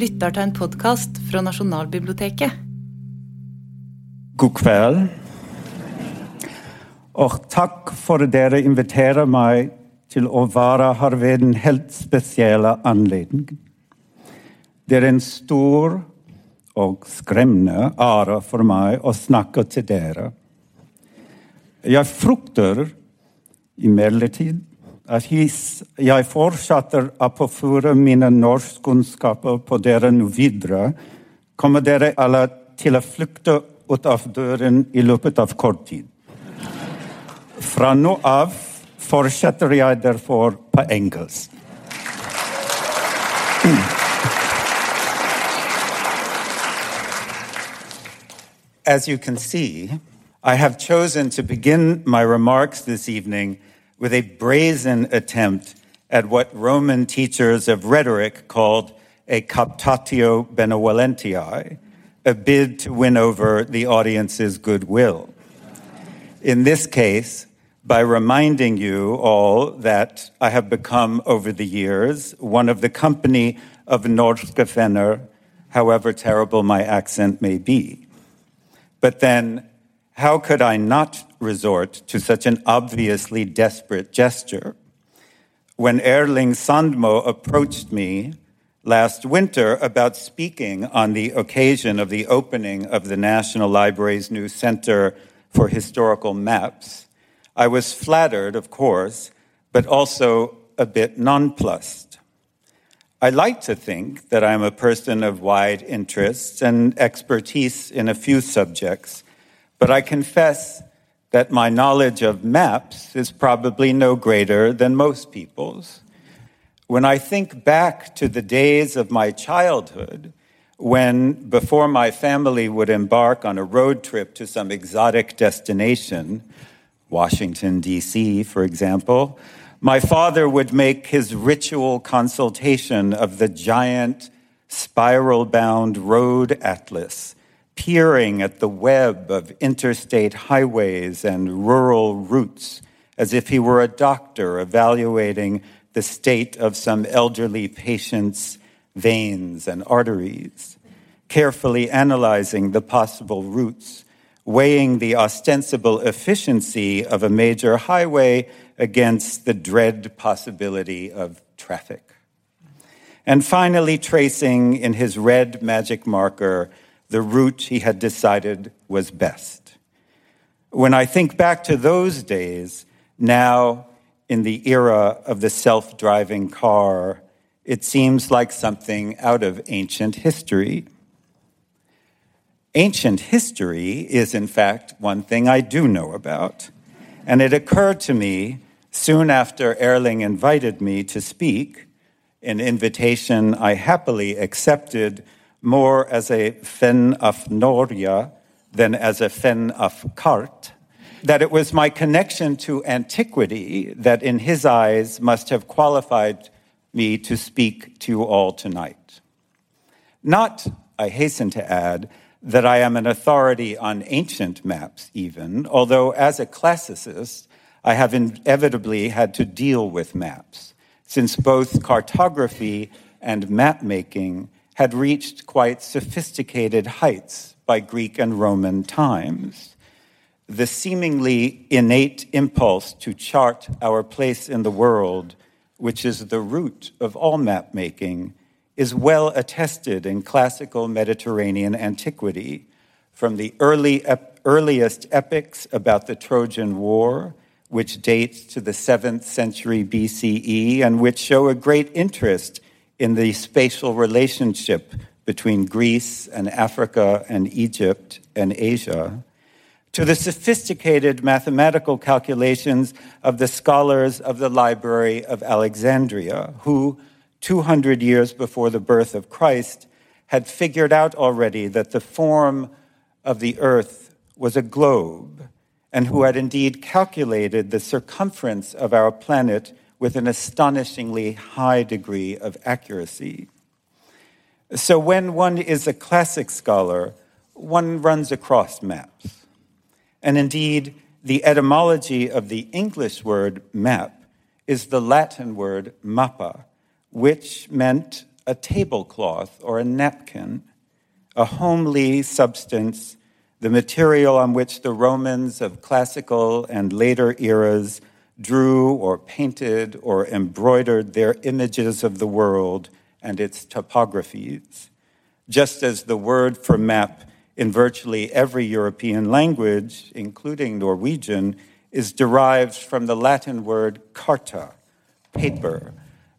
lytter til en podkast fra Nasjonalbiblioteket. God kveld. Og takk for at dere inviterer meg til å være her ved en helt spesiell anledning. Det er en stor og skremmende ære for meg å snakke til dere. Jeg frukter imidlertid norskkunnskaper på dere kommer dere ut av i av kort tid. Av på. As you can see, I have chosen to begin my remarks this evening with a brazen attempt at what Roman teachers of rhetoric called a captatio benevolentiae, a bid to win over the audience's goodwill. In this case, by reminding you all that I have become, over the years, one of the company of Norske Venner, however terrible my accent may be. But then, how could I not resort to such an obviously desperate gesture? When Erling Sandmo approached me last winter about speaking on the occasion of the opening of the National Library's new Center for Historical Maps, I was flattered, of course, but also a bit nonplussed. I like to think that I'm a person of wide interests and expertise in a few subjects, but I confess that my knowledge of maps is probably no greater than most people's. When I think back to the days of my childhood, when before my family would embark on a road trip to some exotic destination, Washington, D.C., for example, my father would make his ritual consultation of the giant spiral bound road atlas peering at the web of interstate highways and rural routes as if he were a doctor evaluating the state of some elderly patient's veins and arteries, carefully analyzing the possible routes, weighing the ostensible efficiency of a major highway against the dread possibility of traffic. And finally, tracing in his red magic marker the route he had decided was best. When I think back to those days, now in the era of the self driving car, it seems like something out of ancient history. Ancient history is, in fact, one thing I do know about. And it occurred to me soon after Erling invited me to speak, an invitation I happily accepted more as a fen of Norja than as a fen of Cart, that it was my connection to antiquity that, in his eyes, must have qualified me to speak to you all tonight. Not, I hasten to add, that I am an authority on ancient maps, even, although as a classicist, I have inevitably had to deal with maps, since both cartography and map making had reached quite sophisticated heights by Greek and Roman times. The seemingly innate impulse to chart our place in the world, which is the root of all map making, is well attested in classical Mediterranean antiquity, from the early ep- earliest epics about the Trojan War, which dates to the 7th century BCE and which show a great interest in the spatial relationship between Greece and Africa and Egypt and Asia, to the sophisticated mathematical calculations of the scholars of the Library of Alexandria, who, 200 years before the birth of Christ, had figured out already that the form of the earth was a globe, and who had indeed calculated the circumference of our planet with an astonishingly high degree of accuracy. So, when one is a classic scholar, one runs across maps. And indeed, the etymology of the English word map is the Latin word mappa, which meant a tablecloth or a napkin, a homely substance, the material on which the Romans of classical and later eras drew or painted or embroidered their images of the world and its topographies, just as the word for map in virtually every European language, including Norwegian, is derived from the Latin word carta, paper,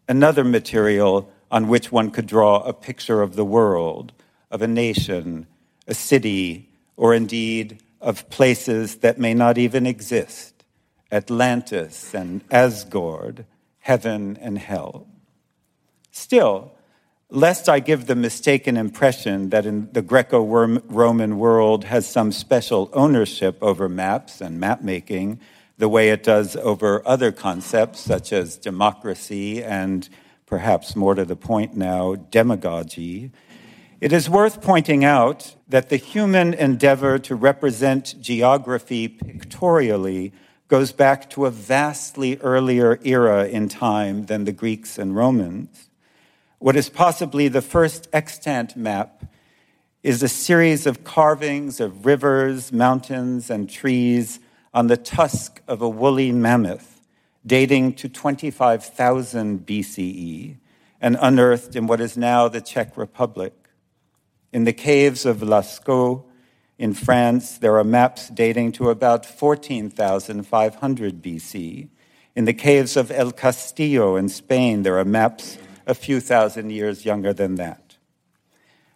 another material on which one could draw a picture of the world, of a nation, a city, or indeed of places that may not even exist Atlantis and Asgard, heaven and hell. Still, lest I give the mistaken impression that in the Greco Roman world has some special ownership over maps and map making, the way it does over other concepts such as democracy and, perhaps more to the point now, demagogy, it is worth pointing out that the human endeavor to represent geography pictorially goes back to a vastly earlier era in time than the Greeks and Romans. What is possibly the first extant map is a series of carvings of rivers, mountains, and trees on the tusk of a woolly mammoth dating to 25,000 BCE and unearthed in what is now the Czech Republic. In the caves of Lascaux in France, there are maps dating to about 14,500 BC. In the caves of El Castillo in Spain, there are maps a few thousand years younger than that.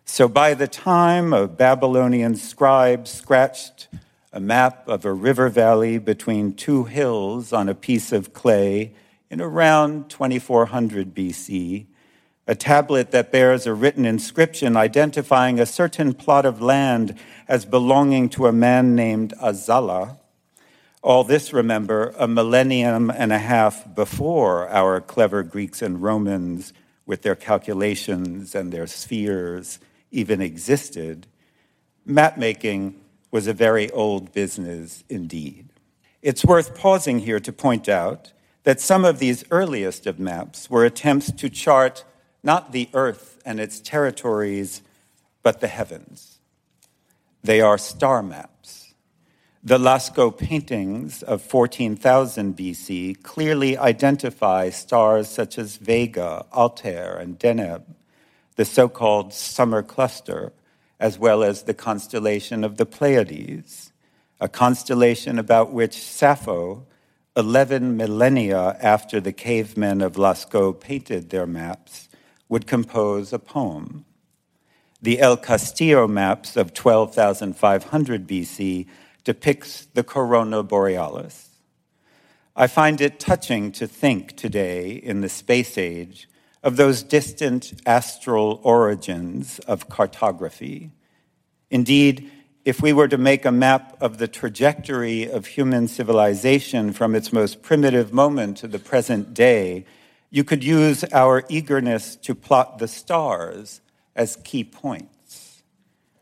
So by the time a Babylonian scribe scratched a map of a river valley between two hills on a piece of clay in around 2400 BC, a tablet that bears a written inscription identifying a certain plot of land as belonging to a man named Azala. All this, remember, a millennium and a half before our clever Greeks and Romans, with their calculations and their spheres, even existed. Map making was a very old business indeed. It's worth pausing here to point out that some of these earliest of maps were attempts to chart not the earth and its territories, but the heavens. They are star maps. The Lascaux paintings of 14,000 BC clearly identify stars such as Vega, Altair, and Deneb, the so called summer cluster, as well as the constellation of the Pleiades, a constellation about which Sappho, 11 millennia after the cavemen of Lascaux painted their maps, would compose a poem. The El Castillo maps of 12,500 BC depicts the corona borealis. I find it touching to think today in the space age of those distant astral origins of cartography. Indeed, if we were to make a map of the trajectory of human civilization from its most primitive moment to the present day, you could use our eagerness to plot the stars as key points.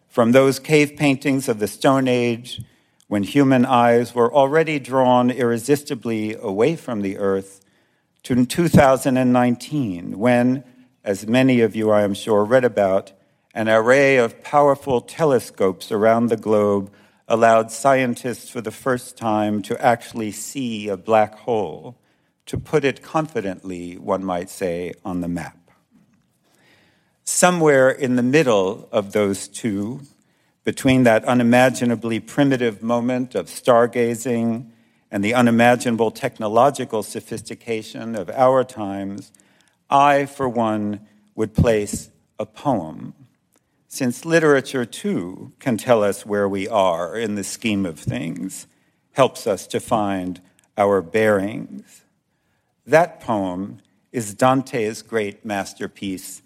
From those cave paintings of the Stone Age, when human eyes were already drawn irresistibly away from the earth, to 2019, when, as many of you I am sure read about, an array of powerful telescopes around the globe allowed scientists for the first time to actually see a black hole to put it confidently, one might say, on the map. Somewhere in the middle of those two, between that unimaginably primitive moment of stargazing and the unimaginable technological sophistication of our times, I, for one, would place a poem, since literature too can tell us where we are in the scheme of things, helps us to find our bearings. That poem is Dante's great masterpiece,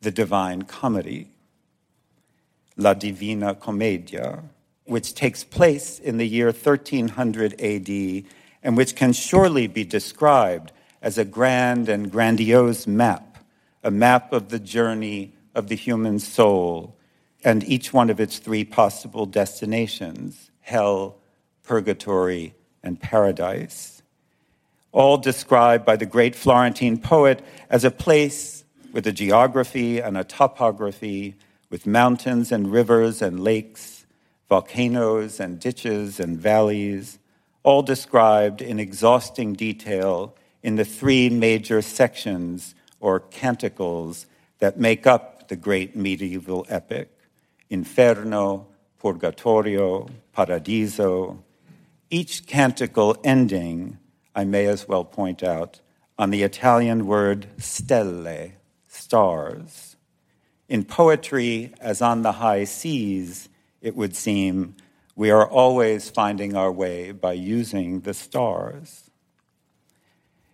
The Divine Comedy, La Divina Commedia, which takes place in the year 1300 AD and which can surely be described as a grand and grandiose map, a map of the journey of the human soul and each one of its three possible destinations hell, purgatory, and paradise all described by the great Florentine poet as a place with a geography and a topography, with mountains and rivers and lakes, volcanoes and ditches and valleys, all described in exhausting detail in the three major sections or canticles that make up the great medieval epic Inferno, Purgatorio, Paradiso, each canticle ending, I may as well point out, on the Italian word stelle, stars. In poetry, as on the high seas, it would seem, we are always finding our way by using the stars.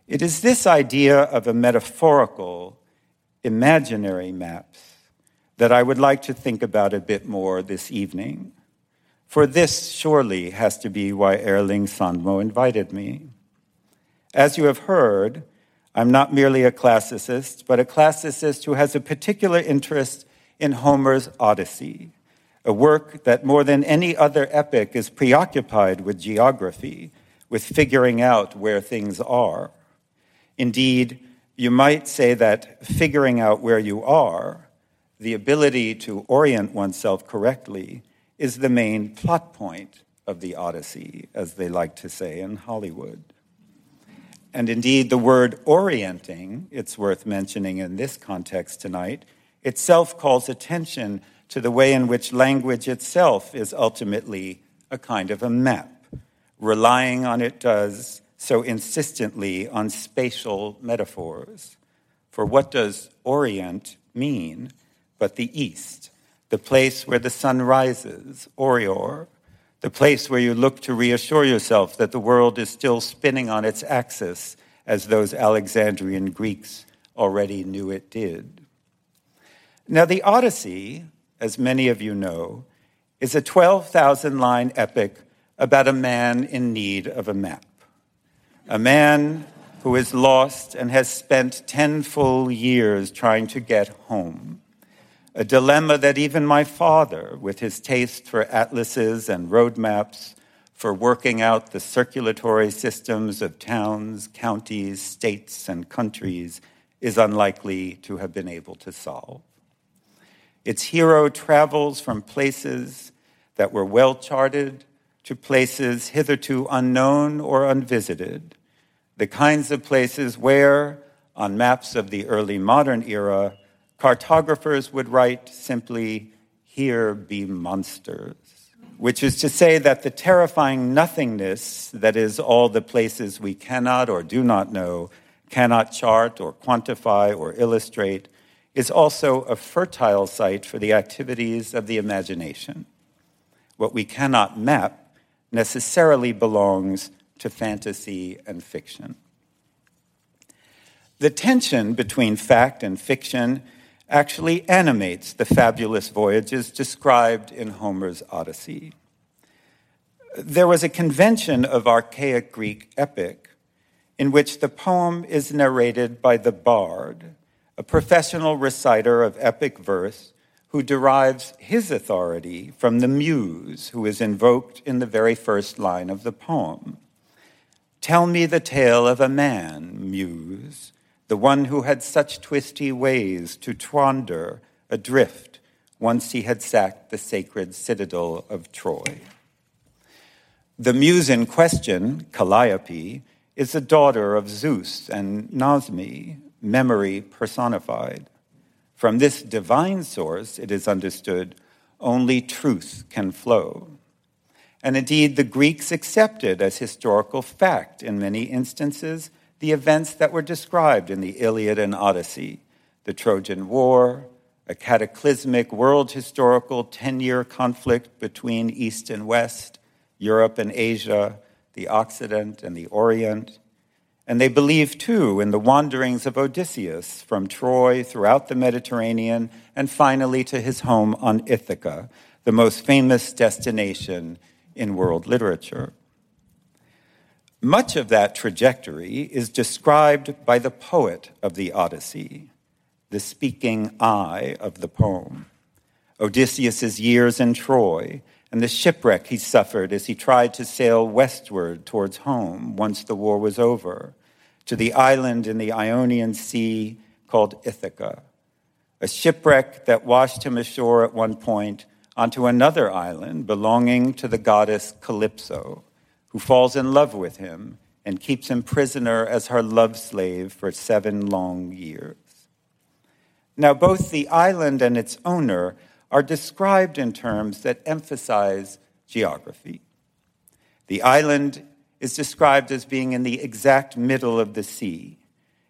It is this idea of a metaphorical, imaginary maps that I would like to think about a bit more this evening. For this surely has to be why Erling Sandmo invited me. As you have heard, I'm not merely a classicist, but a classicist who has a particular interest in Homer's Odyssey, a work that more than any other epic is preoccupied with geography, with figuring out where things are. Indeed, you might say that figuring out where you are, the ability to orient oneself correctly, is the main plot point of the Odyssey, as they like to say in Hollywood. And indeed, the word orienting, it's worth mentioning in this context tonight, itself calls attention to the way in which language itself is ultimately a kind of a map. Relying on it does so insistently on spatial metaphors. For what does orient mean but the east, the place where the sun rises, Orior, the place where you look to reassure yourself that the world is still spinning on its axis as those Alexandrian Greeks already knew it did. Now, the Odyssey, as many of you know, is a 12,000 line epic about a man in need of a map. A man who is lost and has spent 10 full years trying to get home a dilemma that even my father, with his taste for atlases and road maps, for working out the circulatory systems of towns, counties, states, and countries, is unlikely to have been able to solve. Its hero travels from places that were well charted to places hitherto unknown or unvisited, the kinds of places where, on maps of the early modern era, cartographers would write simply, Here be monsters, which is to say that the terrifying nothingness, that is, all the places we cannot or do not know, cannot chart or quantify or illustrate, is also a fertile site for the activities of the imagination. What we cannot map necessarily belongs to fantasy and fiction. The tension between fact and fiction actually animates the fabulous voyages described in Homer's Odyssey. There was a convention of archaic Greek epic in which the poem is narrated by the bard, a professional reciter of epic verse who derives his authority from the muse who is invoked in the very first line of the poem. Tell me the tale of a man, muse, the one who had such twisty ways to twander adrift once he had sacked the sacred citadel of Troy. The muse in question, Calliope, is the daughter of Zeus and Mnemosyne, memory personified. From this divine source, it is understood, only truth can flow. And indeed, the Greeks accepted as historical fact in many instances the events that were described in the Iliad and Odyssey the Trojan War, a cataclysmic world historical 10 year conflict between East and West, Europe and Asia, the Occident and the Orient. And they believed too in the wanderings of Odysseus from Troy throughout the Mediterranean and finally to his home on Ithaca, the most famous destination in world literature. Much of that trajectory is described by the poet of the Odyssey, the speaking I of the poem. Odysseus's years in Troy and the shipwreck he suffered as he tried to sail westward towards home once the war was over, to the island in the Ionian Sea called Ithaca, a shipwreck that washed him ashore at one point onto another island belonging to the goddess Calypso, who falls in love with him and keeps him prisoner as her love slave for seven long years. Now, both the island and its owner are described in terms that emphasize geography. The island is described as being in the exact middle of the sea,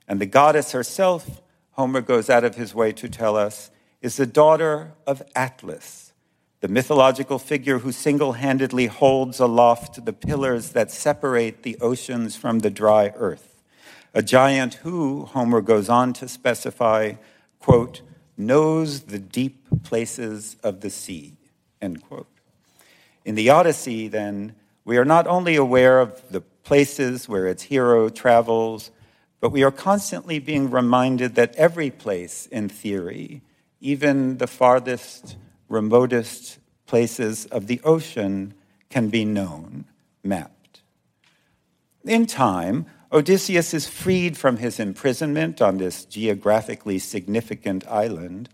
and the goddess herself, Homer goes out of his way to tell us, is the daughter of Atlas, the mythological figure who single handedly holds aloft the pillars that separate the oceans from the dry earth, a giant who, Homer goes on to specify, quote, knows the deep places of the sea, end quote. In the Odyssey, then, we are not only aware of the places where its hero travels, but we are constantly being reminded that every place, in theory, even the farthest, remotest places of the ocean, can be known, mapped. In time, Odysseus is freed from his imprisonment on this geographically significant island.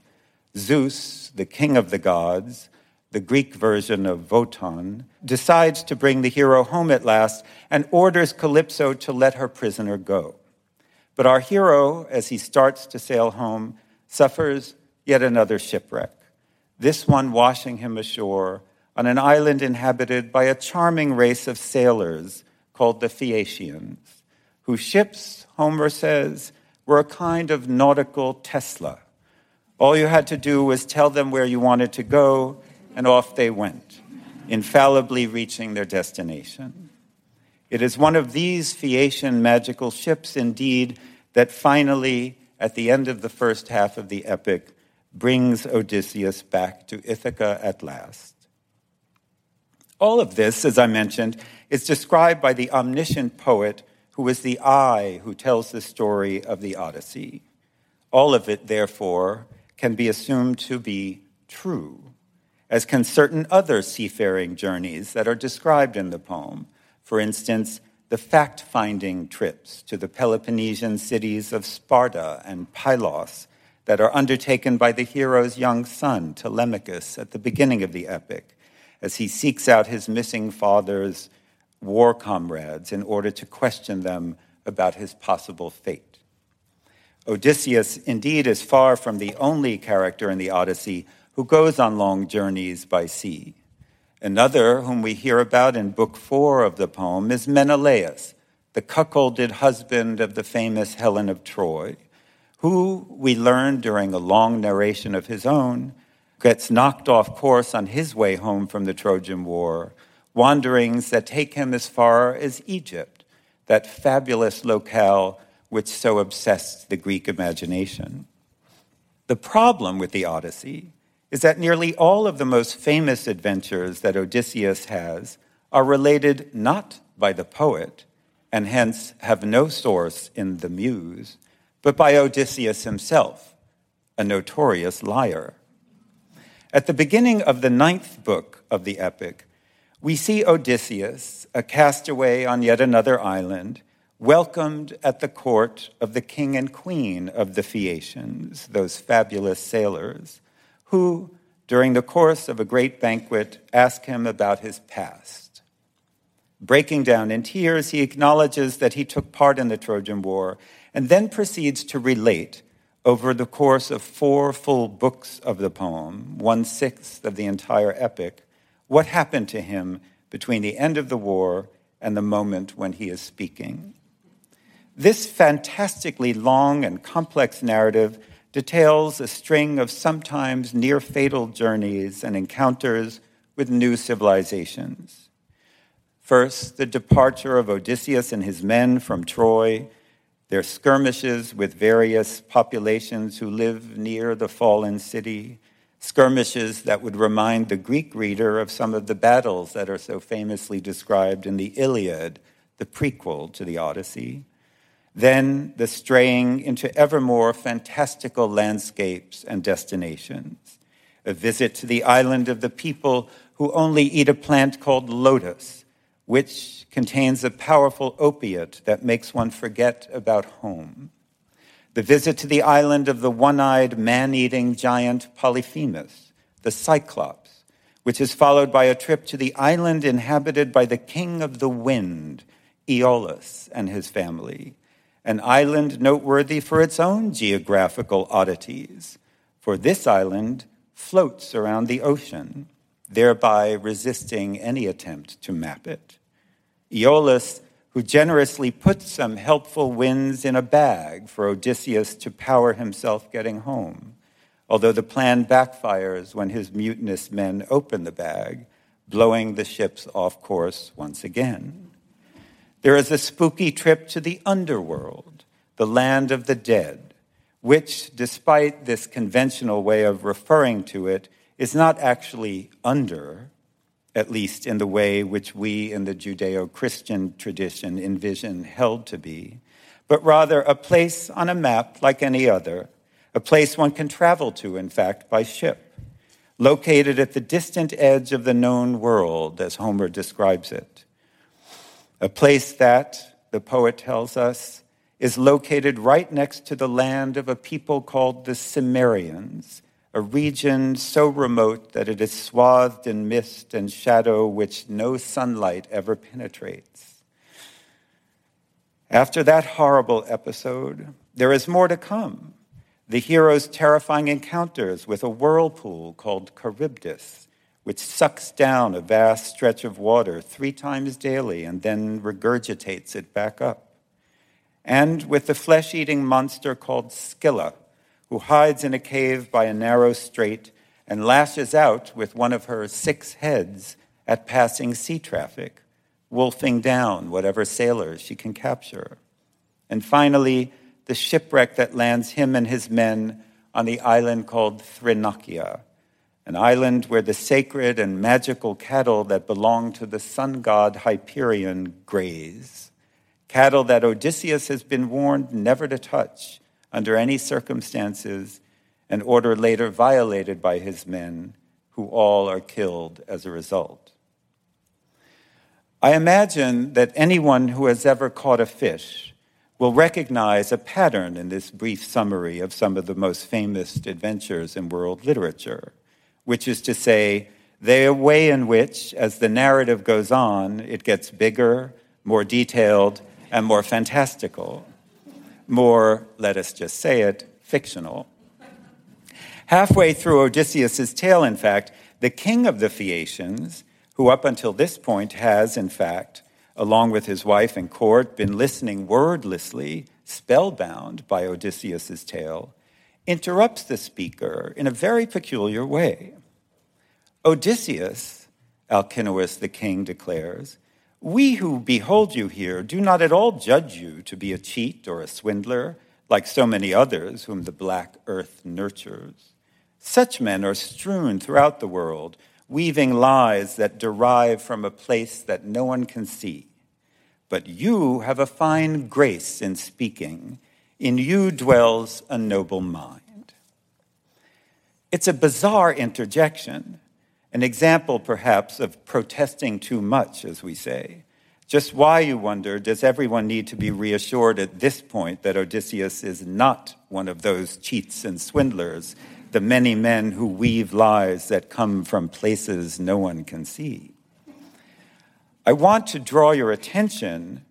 Zeus, the king of the gods, the Greek version of Wotan, decides to bring the hero home at last and orders Calypso to let her prisoner go. But our hero, as he starts to sail home, suffers yet another shipwreck, this one washing him ashore on an island inhabited by a charming race of sailors called the Phaeacians whose ships, Homer says, were a kind of nautical Tesla. All you had to do was tell them where you wanted to go, and off they went, infallibly reaching their destination. It is one of these Phaeacian magical ships, indeed, that finally, at the end of the first half of the epic, brings Odysseus back to Ithaca at last. All of this, as I mentioned, is described by the omniscient poet who is the I who tells the story of the Odyssey. All of it, therefore, can be assumed to be true, as can certain other seafaring journeys that are described in the poem. For instance, the fact finding trips to the Peloponnesian cities of Sparta and Pylos that are undertaken by the hero's young son, Telemachus, at the beginning of the epic, as he seeks out his missing father's war comrades in order to question them about his possible fate. Odysseus, indeed, is far from the only character in the Odyssey who goes on long journeys by sea. Another, whom we hear about in Book Four of the poem, is Menelaus, the cuckolded husband of the famous Helen of Troy, who, we learn during a long narration of his own, gets knocked off course on his way home from the Trojan War wanderings that take him as far as Egypt, that fabulous locale which so obsessed the Greek imagination. The problem with the Odyssey is that nearly all of the most famous adventures that Odysseus has are related not by the poet, and hence have no source in the muse, but by Odysseus himself, a notorious liar. At the beginning of the ninth book of the epic, we see Odysseus, a castaway on yet another island, welcomed at the court of the king and queen of the Phaeacians, those fabulous sailors, who, during the course of a great banquet, ask him about his past. Breaking down in tears, he acknowledges that he took part in the Trojan War and then proceeds to relate over the course of four full books of the poem, one sixth of the entire epic, what happened to him between the end of the war and the moment when he is speaking. This fantastically long and complex narrative details a string of sometimes near fatal journeys and encounters with new civilizations. First, the departure of Odysseus and his men from Troy, their skirmishes with various populations who live near the fallen city, skirmishes that would remind the Greek reader of some of the battles that are so famously described in the Iliad, the prequel to the Odyssey. Then the straying into ever more fantastical landscapes and destinations. A visit to the island of the people who only eat a plant called lotus, which contains a powerful opiate that makes one forget about home the visit to the island of the one eyed, man eating giant Polyphemus, the Cyclops, which is followed by a trip to the island inhabited by the king of the wind, Aeolus, and his family, an island noteworthy for its own geographical oddities, for this island floats around the ocean, thereby resisting any attempt to map it. Aeolus, who generously put some helpful winds in a bag for Odysseus to power himself getting home, although the plan backfires when his mutinous men open the bag, blowing the ships off course once again. There is a spooky trip to the underworld, the land of the dead, which, despite this conventional way of referring to it, is not actually under, at least in the way which we in the Judeo Christian tradition envision held to be, but rather a place on a map like any other, a place one can travel to, in fact, by ship, located at the distant edge of the known world, as Homer describes it. A place that, the poet tells us, is located right next to the land of a people called the Cimmerians, a region so remote that it is swathed in mist and shadow which no sunlight ever penetrates. After that horrible episode, there is more to come. The hero's terrifying encounters with a whirlpool called Charybdis, which sucks down a vast stretch of water three times daily and then regurgitates it back up and with the flesh eating monster called Scylla, who hides in a cave by a narrow strait and lashes out with one of her six heads at passing sea traffic, wolfing down whatever sailors she can capture. And finally, the shipwreck that lands him and his men on the island called Thrinakia, an island where the sacred and magical cattle that belong to the sun god Hyperion graze cattle that Odysseus has been warned never to touch under any circumstances, an order later violated by his men, who all are killed as a result. I imagine that anyone who has ever caught a fish will recognize a pattern in this brief summary of some of the most famous adventures in world literature, which is to say, the way in which, as the narrative goes on, it gets bigger, more detailed, and more fantastical, more, let us just say it, fictional. Halfway through Odysseus's tale, in fact, the king of the Phaeacians, who up until this point has, in fact, along with his wife and court, been listening wordlessly, spellbound by Odysseus's tale, interrupts the speaker in a very peculiar way. Odysseus, Alcinous the king declares, we who behold you here do not at all judge you to be a cheat or a swindler, like so many others whom the black earth nurtures. Such men are strewn throughout the world, weaving lies that derive from a place that no one can see. But you have a fine grace in speaking. In you dwells a noble mind. It's a bizarre interjection an example, perhaps, of protesting too much, as we say. Just why, you wonder, does everyone need to be reassured at this point that Odysseus is not one of those cheats and swindlers, the many men who weave lies that come from places no one can see? I want to draw your attention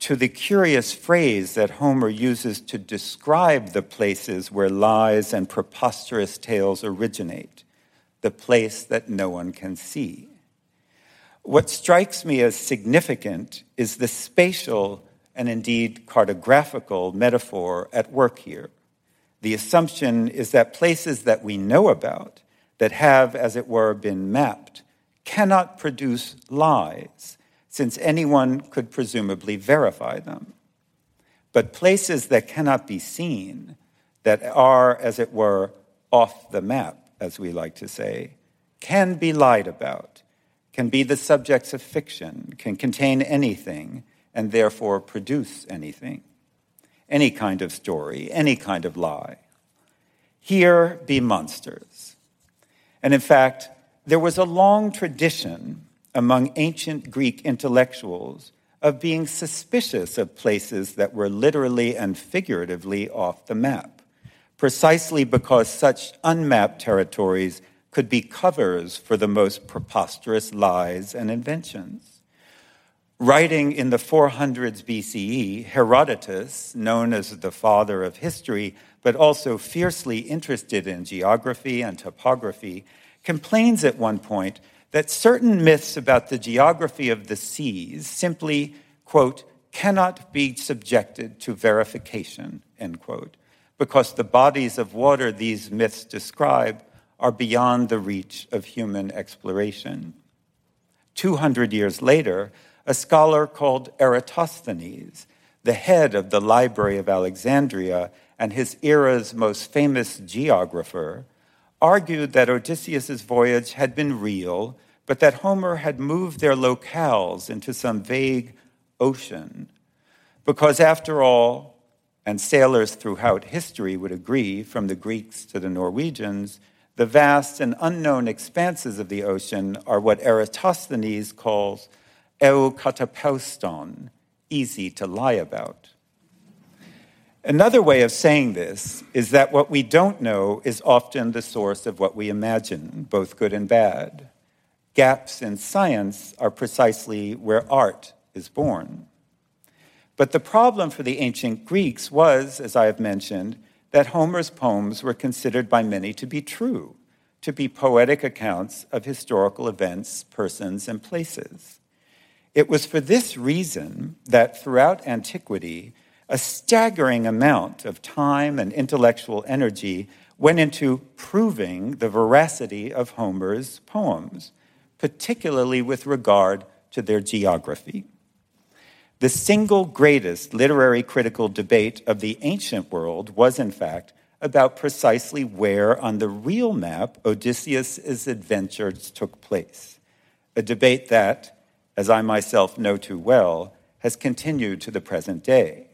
to the curious phrase that Homer uses to describe the places where lies and preposterous tales originate the place that no one can see. What strikes me as significant is the spatial and indeed cartographical metaphor at work here. The assumption is that places that we know about, that have, as it were, been mapped, cannot produce lies, since anyone could presumably verify them. But places that cannot be seen, that are, as it were, off the map, as we like to say, can be lied about, can be the subjects of fiction, can contain anything, and therefore produce anything. Any kind of story, any kind of lie. Here be monsters. And in fact, there was a long tradition among ancient Greek intellectuals of being suspicious of places that were literally and figuratively off the map, precisely because such unmapped territories could be covers for the most preposterous lies and inventions. Writing in the 400s BCE, Herodotus, known as the father of history, but also fiercely interested in geography and topography, complains at one point that certain myths about the geography of the seas simply, quote, cannot be subjected to verification, end quote, because the bodies of water these myths describe are beyond the reach of human exploration. 200 years later, a scholar called Eratosthenes, the head of the Library of Alexandria and his era's most famous geographer, argued that Odysseus's voyage had been real, but that Homer had moved their locales into some vague ocean. Because after all, and sailors throughout history would agree, from the Greeks to the Norwegians, the vast and unknown expanses of the ocean are what Eratosthenes calls eucatapauston, easy to lie about. Another way of saying this is that what we don't know is often the source of what we imagine, both good and bad. Gaps in science are precisely where art is born. But the problem for the ancient Greeks was, as I have mentioned, that Homer's poems were considered by many to be true, to be poetic accounts of historical events, persons, and places. It was for this reason that throughout antiquity, a staggering amount of time and intellectual energy went into proving the veracity of Homer's poems, particularly with regard to their geography. The single greatest literary critical debate of the ancient world was, in fact, about precisely where on the real map Odysseus' adventures took place. A debate that, as I myself know too well, has continued to the present day.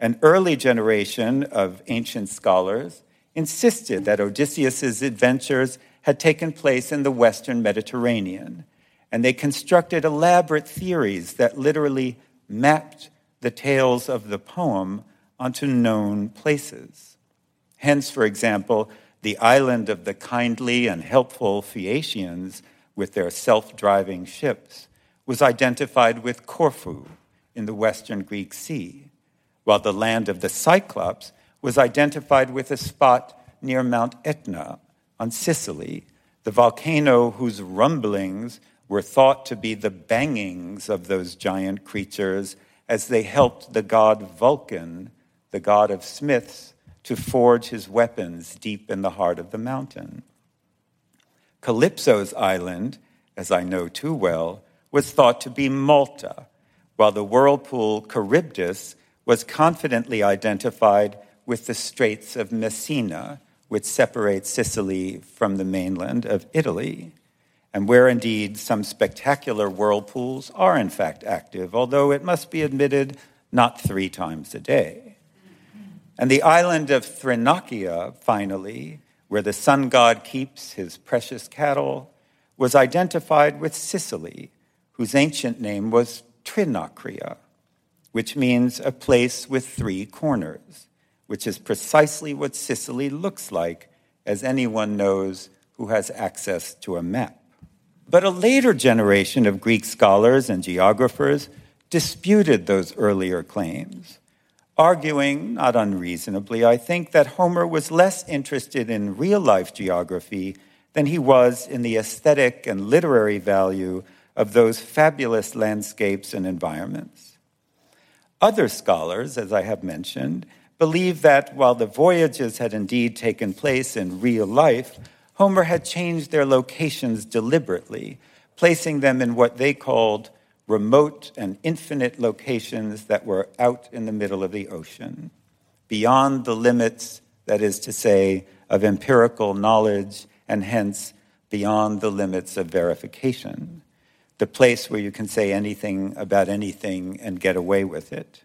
An early generation of ancient scholars insisted that Odysseus' adventures had taken place in the Western Mediterranean, and they constructed elaborate theories that literally mapped the tales of the poem onto known places. Hence, for example, the island of the kindly and helpful Phaeacians with their self driving ships was identified with Corfu in the western Greek Sea, while the land of the Cyclops was identified with a spot near Mount Etna on Sicily, the volcano whose rumblings were thought to be the bangings of those giant creatures as they helped the god Vulcan, the god of smiths, to forge his weapons deep in the heart of the mountain. Calypso's island, as I know too well, was thought to be Malta, while the whirlpool Charybdis was confidently identified with the Straits of Messina, which separate Sicily from the mainland of Italy and where indeed some spectacular whirlpools are in fact active, although it must be admitted not three times a day. And the island of Thrinakia, finally, where the sun god keeps his precious cattle, was identified with Sicily, whose ancient name was Trinacria, which means a place with three corners, which is precisely what Sicily looks like, as anyone knows who has access to a map. But a later generation of Greek scholars and geographers disputed those earlier claims, arguing, not unreasonably, I think, that Homer was less interested in real life geography than he was in the aesthetic and literary value of those fabulous landscapes and environments. Other scholars, as I have mentioned, believe that while the voyages had indeed taken place in real life, Homer had changed their locations deliberately, placing them in what they called remote and infinite locations that were out in the middle of the ocean, beyond the limits, that is to say, of empirical knowledge, and hence beyond the limits of verification, the place where you can say anything about anything and get away with it.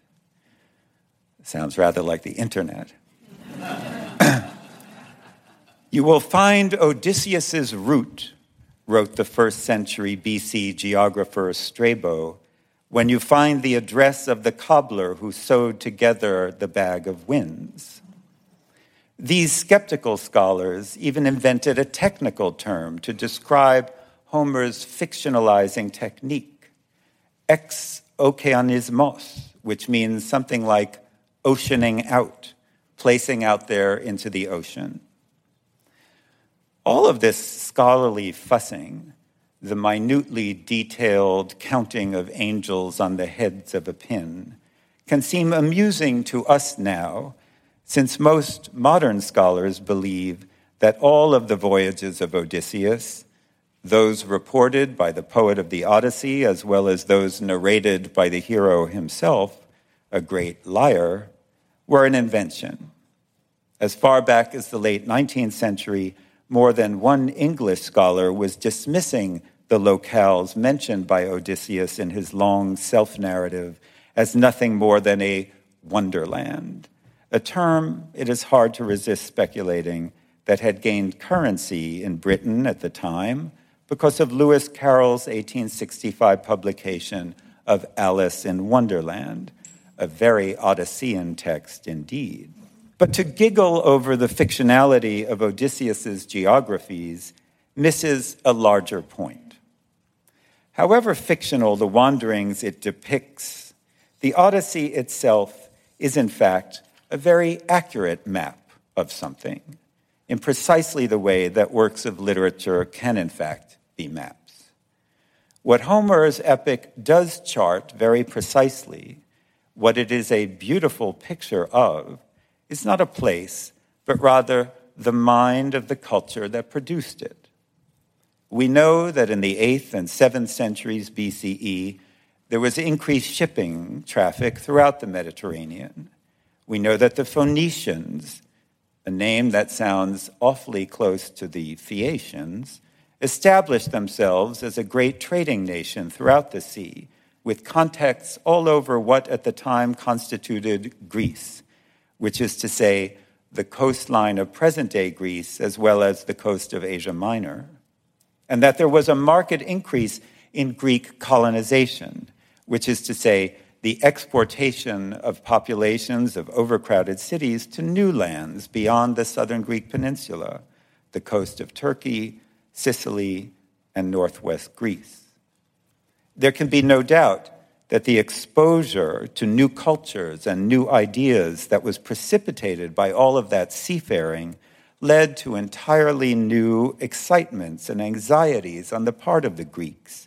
Sounds rather like the internet. You will find Odysseus's route, wrote the first century BC geographer Strabo, when you find the address of the cobbler who sewed together the bag of winds. These skeptical scholars even invented a technical term to describe Homer's fictionalizing technique, ex okeanismos, which means something like oceaning out, placing out there into the ocean. All of this scholarly fussing, the minutely detailed counting of angels on the heads of a pin, can seem amusing to us now, since most modern scholars believe that all of the voyages of Odysseus, those reported by the poet of the Odyssey, as well as those narrated by the hero himself, a great liar, were an invention. As far back as the late 19th century, more than one English scholar was dismissing the locales mentioned by Odysseus in his long self narrative as nothing more than a wonderland, a term it is hard to resist speculating that had gained currency in Britain at the time because of Lewis Carroll's 1865 publication of Alice in Wonderland, a very Odyssean text indeed. But to giggle over the fictionality of Odysseus's geographies misses a larger point. However fictional the wanderings it depicts, the Odyssey itself is in fact a very accurate map of something in precisely the way that works of literature can in fact be maps. What Homer's epic does chart very precisely, what it is a beautiful picture of, is not a place, but rather the mind of the culture that produced it. We know that in the 8th and 7th centuries BCE, there was increased shipping traffic throughout the Mediterranean. We know that the Phoenicians, a name that sounds awfully close to the Phaeacians, established themselves as a great trading nation throughout the sea, with contacts all over what at the time constituted Greece which is to say, the coastline of present day Greece as well as the coast of Asia Minor, and that there was a marked increase in Greek colonization, which is to say, the exportation of populations of overcrowded cities to new lands beyond the southern Greek peninsula, the coast of Turkey, Sicily, and northwest Greece. There can be no doubt that the exposure to new cultures and new ideas that was precipitated by all of that seafaring led to entirely new excitements and anxieties on the part of the Greeks.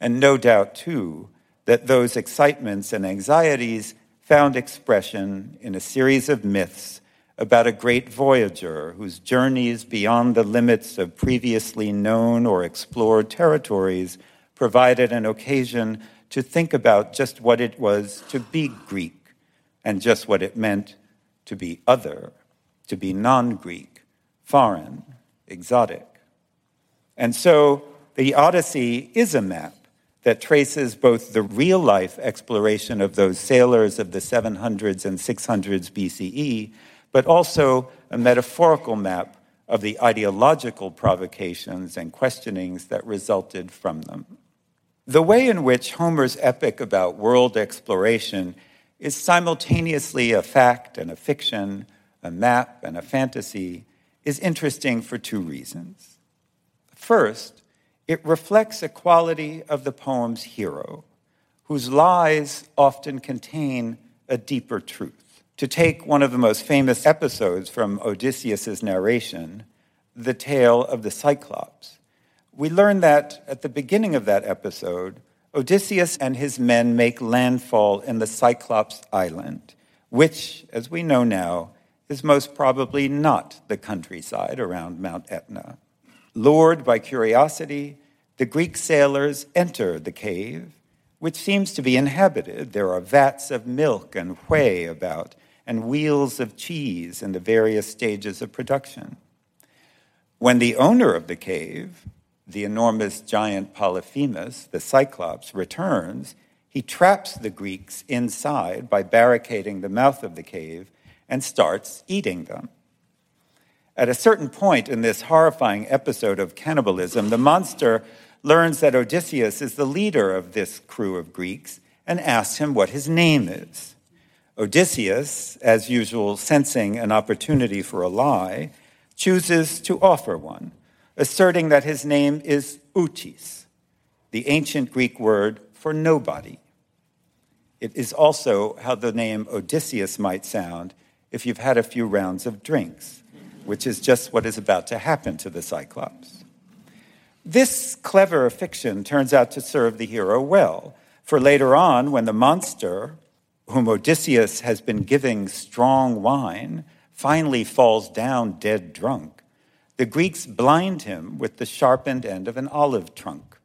And no doubt, too, that those excitements and anxieties found expression in a series of myths about a great voyager whose journeys beyond the limits of previously known or explored territories provided an occasion to think about just what it was to be Greek and just what it meant to be other, to be non Greek, foreign, exotic. And so the Odyssey is a map that traces both the real life exploration of those sailors of the 700s and 600s BCE, but also a metaphorical map of the ideological provocations and questionings that resulted from them. The way in which Homer's epic about world exploration is simultaneously a fact and a fiction, a map and a fantasy, is interesting for two reasons. First, it reflects a quality of the poem's hero, whose lies often contain a deeper truth. To take one of the most famous episodes from Odysseus's narration, the tale of the Cyclops we learn that at the beginning of that episode, Odysseus and his men make landfall in the Cyclops Island, which, as we know now, is most probably not the countryside around Mount Etna. Lured by curiosity, the Greek sailors enter the cave, which seems to be inhabited. There are vats of milk and whey about, and wheels of cheese in the various stages of production. When the owner of the cave, the enormous giant Polyphemus, the Cyclops, returns, he traps the Greeks inside by barricading the mouth of the cave and starts eating them. At a certain point in this horrifying episode of cannibalism, the monster learns that Odysseus is the leader of this crew of Greeks and asks him what his name is. Odysseus, as usual, sensing an opportunity for a lie, chooses to offer one, asserting that his name is Outis, the ancient Greek word for nobody. It is also how the name Odysseus might sound if you've had a few rounds of drinks, which is just what is about to happen to the Cyclops. This clever fiction turns out to serve the hero well, for later on, when the monster, whom Odysseus has been giving strong wine, finally falls down dead drunk, the Greeks blind him with the sharpened end of an olive trunk.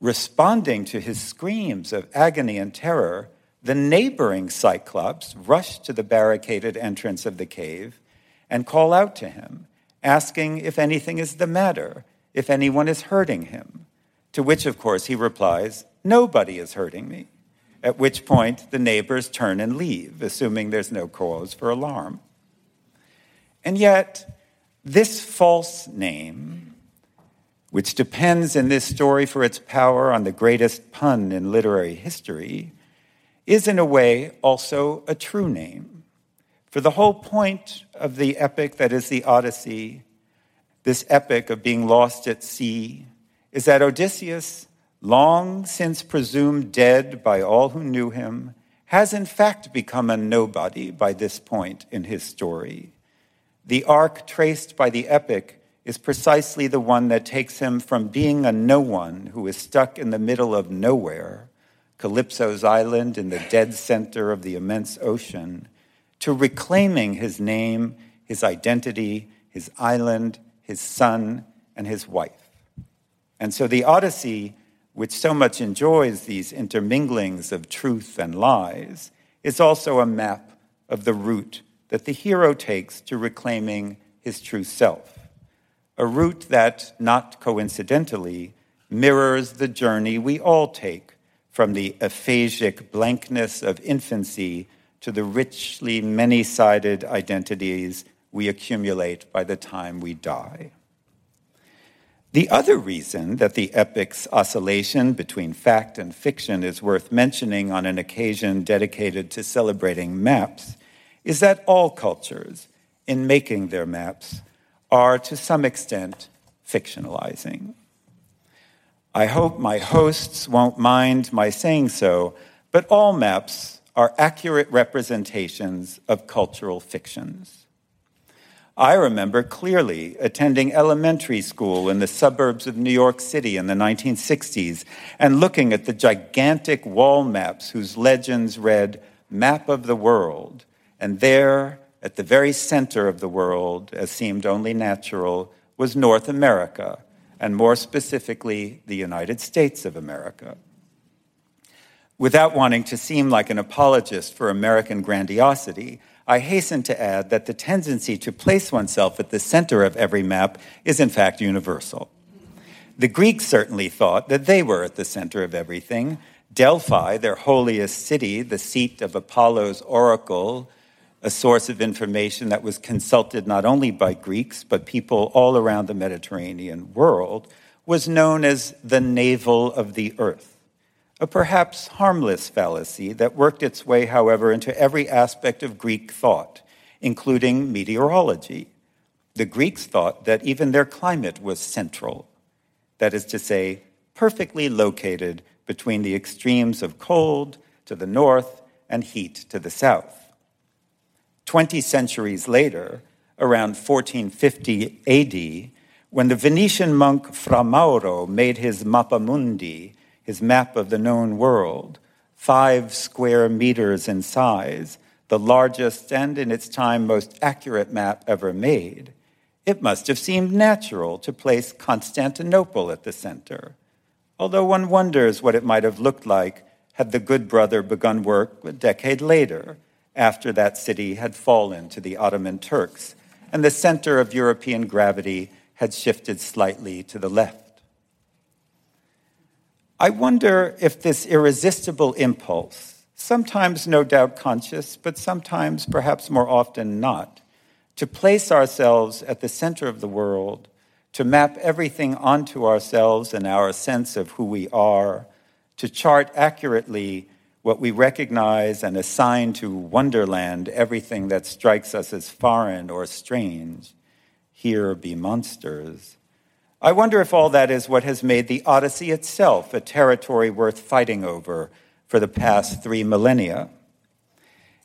Responding to his screams of agony and terror, the neighboring Cyclops rush to the barricaded entrance of the cave and call out to him, asking if anything is the matter, if anyone is hurting him. To which, of course, he replies, Nobody is hurting me. At which point the neighbors turn and leave, assuming there's no cause for alarm. And yet, this false name, which depends in this story for its power on the greatest pun in literary history, is in a way also a true name. For the whole point of the epic that is the Odyssey, this epic of being lost at sea, is that Odysseus, long since presumed dead by all who knew him, has in fact become a nobody by this point in his story. The arc traced by the epic is precisely the one that takes him from being a no one who is stuck in the middle of nowhere, Calypso's island in the dead center of the immense ocean, to reclaiming his name, his identity, his island, his son, and his wife. And so the Odyssey, which so much enjoys these interminglings of truth and lies, is also a map of the route that the hero takes to reclaiming his true self. A route that, not coincidentally, mirrors the journey we all take from the aphasic blankness of infancy to the richly many sided identities we accumulate by the time we die. The other reason that the epic's oscillation between fact and fiction is worth mentioning on an occasion dedicated to celebrating maps is that all cultures, in making their maps, are to some extent fictionalizing. I hope my hosts won't mind my saying so, but all maps are accurate representations of cultural fictions. I remember clearly attending elementary school in the suburbs of New York City in the 1960s and looking at the gigantic wall maps whose legends read Map of the World, and there, at the very center of the world, as seemed only natural, was North America, and more specifically, the United States of America. Without wanting to seem like an apologist for American grandiosity, I hasten to add that the tendency to place oneself at the center of every map is in fact universal. The Greeks certainly thought that they were at the center of everything. Delphi, their holiest city, the seat of Apollo's oracle, a source of information that was consulted not only by Greeks, but people all around the Mediterranean world, was known as the navel of the earth, a perhaps harmless fallacy that worked its way, however, into every aspect of Greek thought, including meteorology. The Greeks thought that even their climate was central, that is to say, perfectly located between the extremes of cold to the north and heat to the south. 20 centuries later, around 1450 AD, when the Venetian monk Fra Mauro made his Mappa Mundi, his map of the known world, five square meters in size, the largest and in its time most accurate map ever made, it must have seemed natural to place Constantinople at the center, although one wonders what it might have looked like had the good brother begun work a decade later after that city had fallen to the Ottoman Turks, and the center of European gravity had shifted slightly to the left. I wonder if this irresistible impulse, sometimes no doubt conscious, but sometimes perhaps more often not, to place ourselves at the center of the world, to map everything onto ourselves and our sense of who we are, to chart accurately what we recognize and assign to wonderland everything that strikes us as foreign or strange. Here be monsters. I wonder if all that is what has made the Odyssey itself a territory worth fighting over for the past three millennia.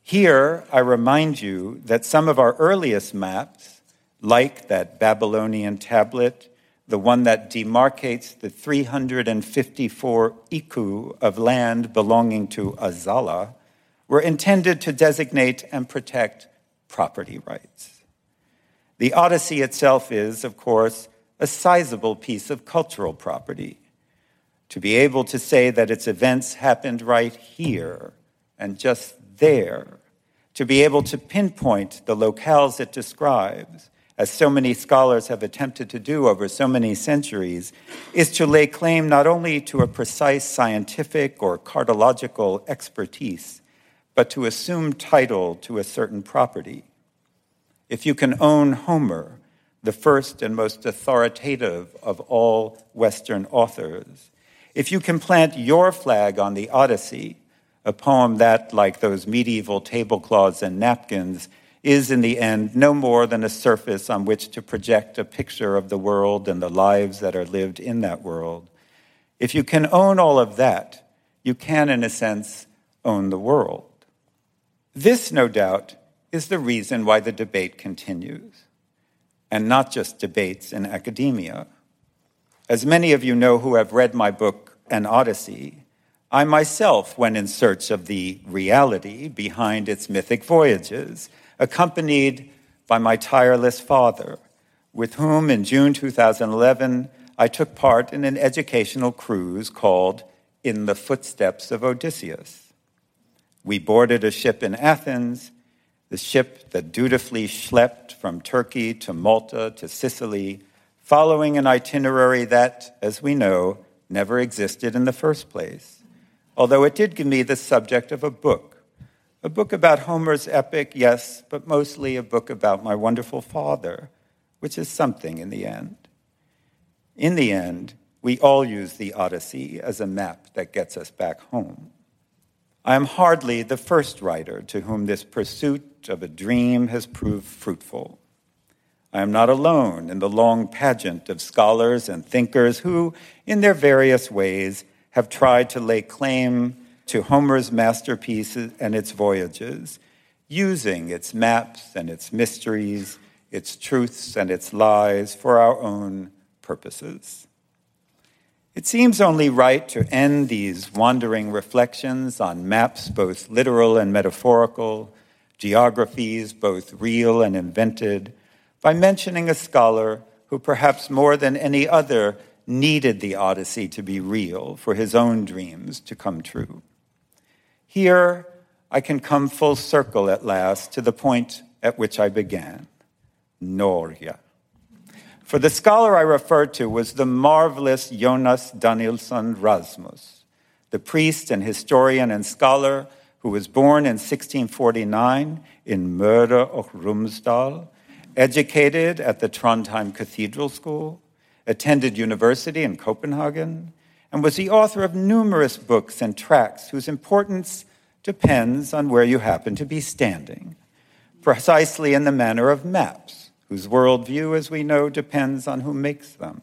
Here, I remind you that some of our earliest maps, like that Babylonian tablet, the one that demarcates the 354 iku of land belonging to Azala, were intended to designate and protect property rights. The Odyssey itself is, of course, a sizable piece of cultural property. To be able to say that its events happened right here and just there, to be able to pinpoint the locales it describes, as so many scholars have attempted to do over so many centuries, is to lay claim not only to a precise scientific or cartological expertise, but to assume title to a certain property. If you can own Homer, the first and most authoritative of all Western authors. If you can plant your flag on the Odyssey, a poem that, like those medieval tablecloths and napkins, is in the end no more than a surface on which to project a picture of the world and the lives that are lived in that world. If you can own all of that, you can, in a sense, own the world. This, no doubt, is the reason why the debate continues and not just debates in academia. As many of you know who have read my book, An Odyssey, I myself went in search of the reality behind its mythic voyages, accompanied by my tireless father, with whom in June 2011 I took part in an educational cruise called In the Footsteps of Odysseus. We boarded a ship in Athens the ship that dutifully schlepped from Turkey to Malta to Sicily, following an itinerary that, as we know, never existed in the first place. Although it did give me the subject of a book. A book about Homer's epic, yes, but mostly a book about my wonderful father, which is something in the end. In the end, we all use the Odyssey as a map that gets us back home. I am hardly the first writer to whom this pursuit of a dream has proved fruitful. I am not alone in the long pageant of scholars and thinkers who, in their various ways, have tried to lay claim to Homer's masterpiece and its voyages, using its maps and its mysteries, its truths and its lies for our own purposes. It seems only right to end these wandering reflections on maps, both literal and metaphorical, geographies, both real and invented, by mentioning a scholar who perhaps more than any other needed the Odyssey to be real for his own dreams to come true. Here, I can come full circle at last to the point at which I began Norge. For the scholar I refer to was the marvelous Jonas Danielsson Ramus, the priest and historian and scholar who was born in 1649 in Møre og Romsdal, educated at the Trondheim Cathedral School, attended university in Copenhagen, and was the author of numerous books and tracts whose importance depends on where you happen to be standing, precisely in the manner of maps, whose worldview, as we know, depends on who makes them.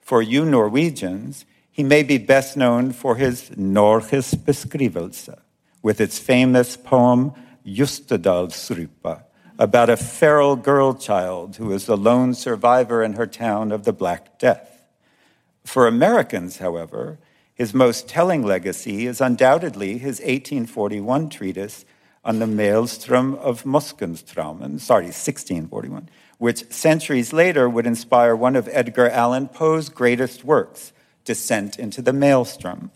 For you Norwegians, he may be best known for his Norges beskrivelse, with its famous poem Jostedalsrypa about a feral girl child who is the lone survivor in her town of the Black Death. For Americans, however, his most telling legacy is undoubtedly his 1841 treatise on the maelstrom of Moskenstraumen, sorry, 1641, which centuries later would inspire one of Edgar Allan Poe's greatest works, Descent into the Maelstrom.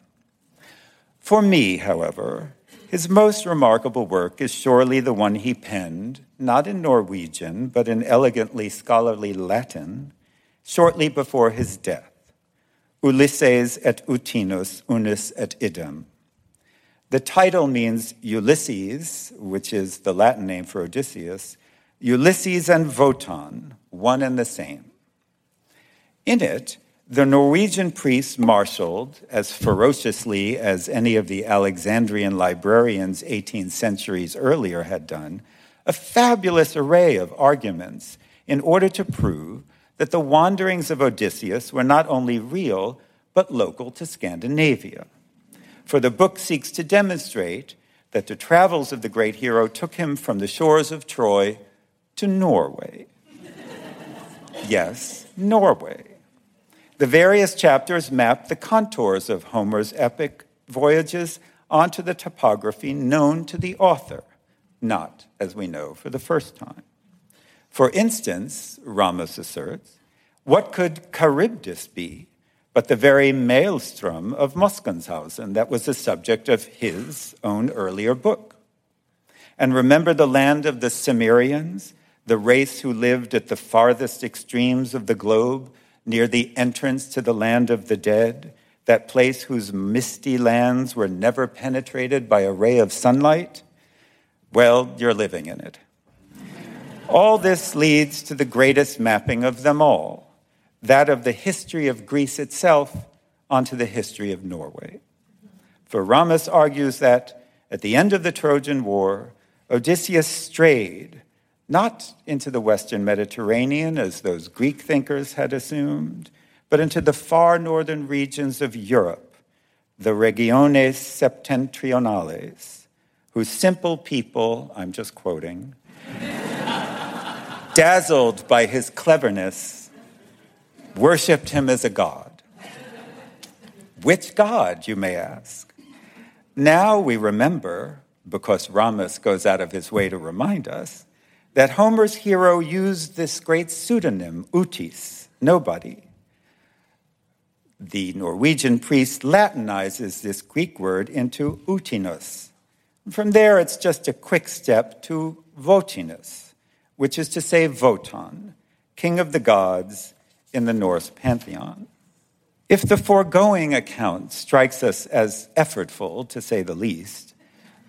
For me, however, his most remarkable work is surely the one he penned, not in Norwegian, but in elegantly scholarly Latin, shortly before his death Ulysses et Outinus unus et idem. The title means Ulysses, which is the Latin name for Odysseus, Ulysses and Votan, one and the same. In it, The Norwegian priests marshaled, as ferociously as any of the Alexandrian librarians 18 centuries earlier had done, a fabulous array of arguments in order to prove that the wanderings of Odysseus were not only real, but local to Scandinavia. For the book seeks to demonstrate that the travels of the great hero took him from the shores of Troy to Norway. yes, Norway. The various chapters map the contours of Homer's epic voyages onto the topography known to the author, not, as we know, for the first time. For instance, Ramus asserts, what could Charybdis be but the very maelstrom of Moskenstraumen that was the subject of his own earlier book? And remember the land of the Cimmerians, the race who lived at the farthest extremes of the globe, near the entrance to the land of the dead, that place whose misty lands were never penetrated by a ray of sunlight? Well, you're living in it. All this leads to the greatest mapping of them all, that of the history of Greece itself onto the history of Norway. For Ramus argues that at the end of the Trojan War, Odysseus strayed not into the Western Mediterranean, as those Greek thinkers had assumed, but into the far northern regions of Europe, the regiones septentrionales, whose simple people, I'm just quoting, dazzled by his cleverness, worshiped him as a god. Which god, you may ask? Now we remember, because Ramus goes out of his way to remind us, that Homer's hero used this great pseudonym, Outis, nobody. The Norwegian priest Latinizes this Greek word into Outinus. From there, it's just a quick step to Votinus, which is to say Votan, king of the gods in the Norse pantheon. If the foregoing account strikes us as effortful, to say the least,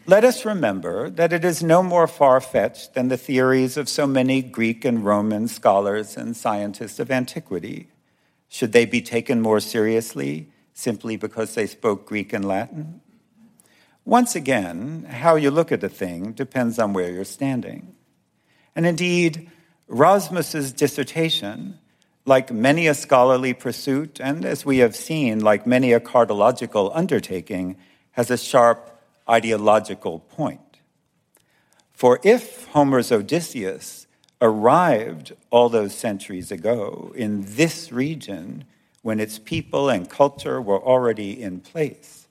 let us remember that it is no more far fetched than the theories of so many Greek and Roman scholars and scientists of antiquity. Should they be taken more seriously simply because they spoke Greek and Latin? Once again, how you look at a thing depends on where you're standing. And indeed, Ramus's dissertation, like many a scholarly pursuit, and as we have seen, like many a cartological undertaking, has a sharp ideological point. For if Homer's Odysseus arrived all those centuries ago in this region when its people and culture were already in place,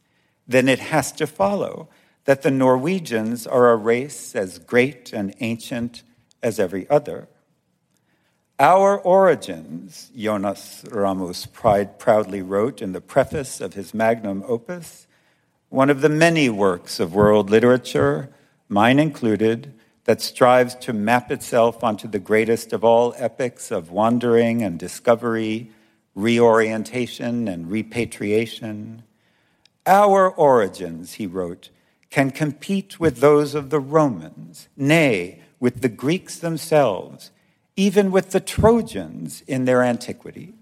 then it has to follow that the Norwegians are a race as great and ancient as every other. Our origins, Jonas Ramus pride, proudly wrote in the preface of his magnum opus, one of the many works of world literature, mine included, that strives to map itself onto the greatest of all epics of wandering and discovery, reorientation and repatriation. Our origins, he wrote, can compete with those of the Romans, nay, with the Greeks themselves, even with the Trojans in their antiquity.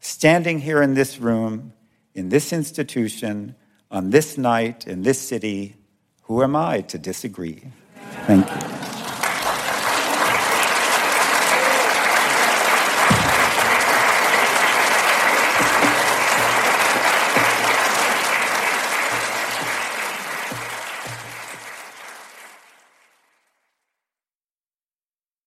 Standing here in this room, in this institution, on this night in this city, who am I to disagree? Thank you.